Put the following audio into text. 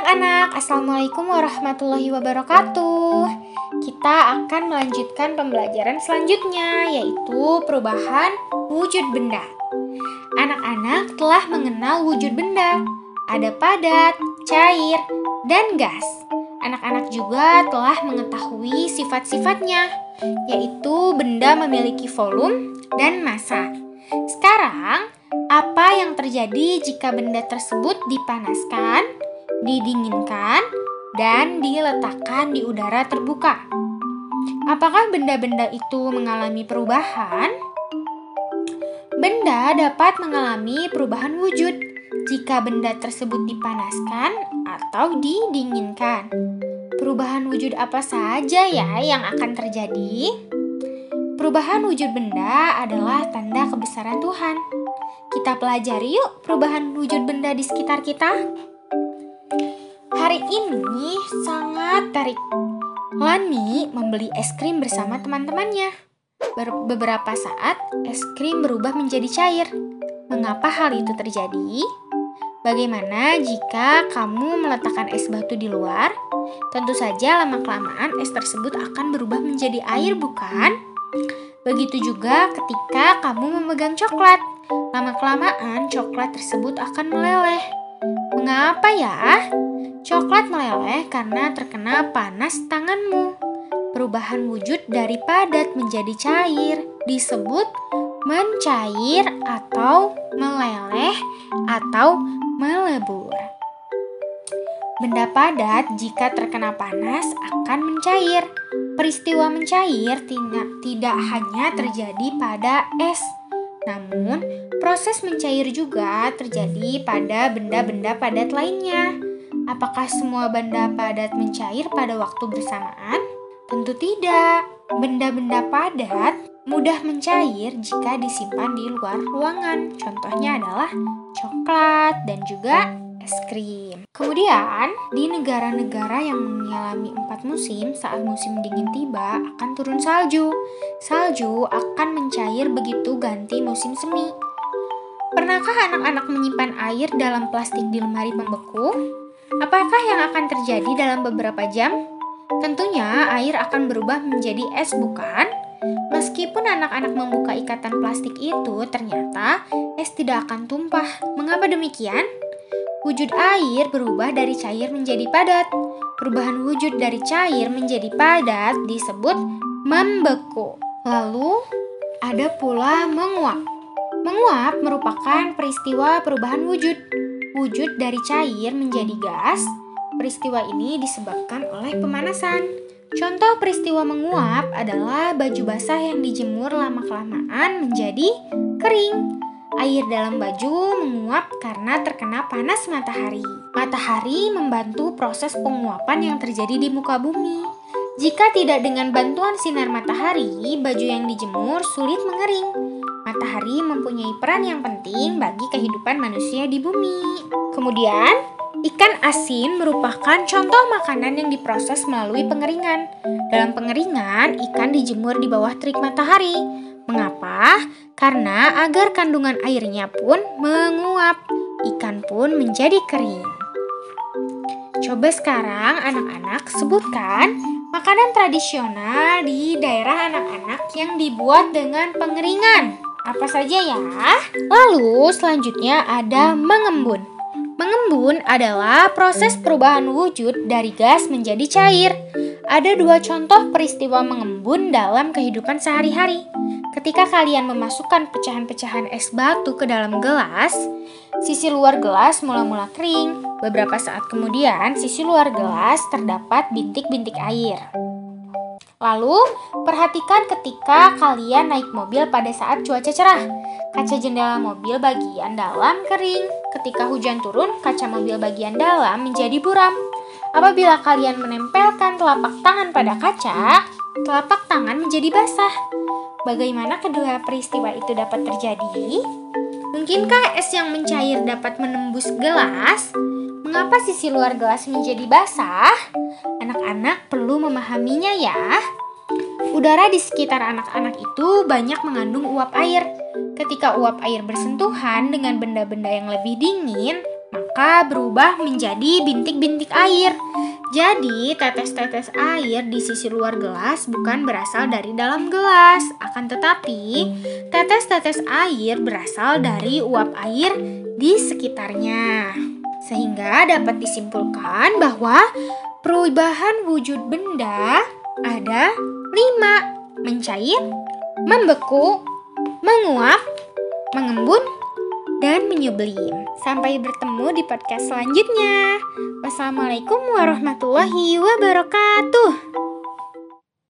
anak-anak, Assalamualaikum warahmatullahi wabarakatuh. Kita akan melanjutkan pembelajaran selanjutnya Yaitu perubahan wujud benda. Anak-anak telah mengenal wujud benda. Ada padat, cair, dan gas. Anak-anak juga telah mengetahui sifat-sifatnya Yaitu benda memiliki volume dan massa. Sekarang, apa yang terjadi jika benda tersebut dipanaskan, didinginkan, dan diletakkan di udara terbuka. Apakah benda-benda itu mengalami perubahan? Benda dapat mengalami perubahan wujud jika benda tersebut dipanaskan atau didinginkan. Perubahan wujud apa saja ya yang akan terjadi? Perubahan wujud benda adalah tanda kebesaran Tuhan. Kita pelajari yuk perubahan wujud benda di sekitar kita. Hari ini sangat tarik. Lani membeli es krim bersama teman-temannya. Ber- beberapa saat, es krim berubah menjadi cair. Mengapa hal itu terjadi? Bagaimana jika kamu meletakkan es batu di luar? Tentu saja lama-kelamaan es tersebut akan berubah menjadi air, bukan? Begitu juga ketika kamu memegang coklat. Lama-kelamaan coklat tersebut akan meleleh. Mengapa ya? Coklat meleleh karena terkena panas tanganmu. Perubahan wujud dari padat menjadi cair disebut mencair atau meleleh atau melebur. Benda padat jika terkena panas akan mencair. Peristiwa mencair tidak hanya terjadi pada es, namun proses mencair juga terjadi pada benda-benda padat lainnya. Apakah semua benda padat mencair pada waktu bersamaan? Tentu tidak. Benda-benda padat mudah mencair jika disimpan di luar ruangan. Contohnya adalah coklat dan juga es krim. Kemudian, di negara-negara yang mengalami empat musim, saat musim dingin tiba akan turun salju. Salju akan mencair begitu ganti musim semi. Pernahkah anak-anak menyimpan air dalam plastik di lemari pembeku? Apakah yang akan terjadi dalam beberapa jam? Tentunya air akan berubah menjadi es, bukan? Meskipun anak-anak membuka ikatan plastik itu, ternyata es tidak akan tumpah. Mengapa demikian? Wujud air berubah dari cair menjadi padat. Perubahan wujud dari cair menjadi padat disebut membeku. Lalu ada pula menguap. Menguap merupakan peristiwa perubahan wujud wujud dari cair menjadi gas, peristiwa ini disebabkan oleh pemanasan. Contoh peristiwa menguap adalah baju basah yang dijemur lama-kelamaan menjadi kering. Air dalam baju menguap karena terkena panas matahari. Matahari membantu proses penguapan yang terjadi di muka bumi. Jika tidak dengan bantuan sinar matahari, baju yang dijemur sulit mengering. Matahari mempunyai peran yang penting bagi kehidupan manusia di bumi. Kemudian, ikan asin merupakan contoh makanan yang diproses melalui pengeringan. Dalam pengeringan, ikan dijemur di bawah terik matahari. Mengapa? Karena agar kandungan airnya pun menguap, ikan pun menjadi kering. Coba sekarang anak-anak sebutkan makanan tradisional di daerah anak-anak yang dibuat dengan pengeringan. Apa saja ya? Lalu selanjutnya ada mengembun. Mengembun adalah proses perubahan wujud dari gas menjadi cair. Ada dua contoh peristiwa mengembun dalam kehidupan sehari-hari. Ketika kalian memasukkan pecahan-pecahan es batu ke dalam gelas, sisi luar gelas mula-mula kering. Beberapa saat kemudian, sisi luar gelas terdapat bintik-bintik air. Lalu, perhatikan ketika kalian naik mobil pada saat cuaca cerah. Kaca jendela mobil bagian dalam kering. Ketika hujan turun, kaca mobil bagian dalam menjadi buram. Apabila kalian menempelkan telapak tangan pada kaca, telapak tangan menjadi basah. Bagaimana kedua peristiwa itu dapat terjadi? Mungkinkah es yang mencair dapat menembus gelas? Mengapa sisi luar gelas menjadi basah? Anak-anak perlu memahaminya ya. Udara di sekitar anak-anak itu banyak mengandung uap air. Ketika uap air bersentuhan dengan benda-benda yang lebih dingin, maka berubah menjadi bintik-bintik air. Jadi, tetes-tetes air di sisi luar gelas bukan berasal dari dalam gelas, akan tetapi tetes-tetes air berasal dari uap air di sekitarnya. Sehingga dapat disimpulkan bahwa perubahan wujud benda ada lima, mencair, membeku, menguap, mengembun, dan menyublim. Sampai bertemu di podcast selanjutnya. Wassalamualaikum warahmatullahi wabarakatuh.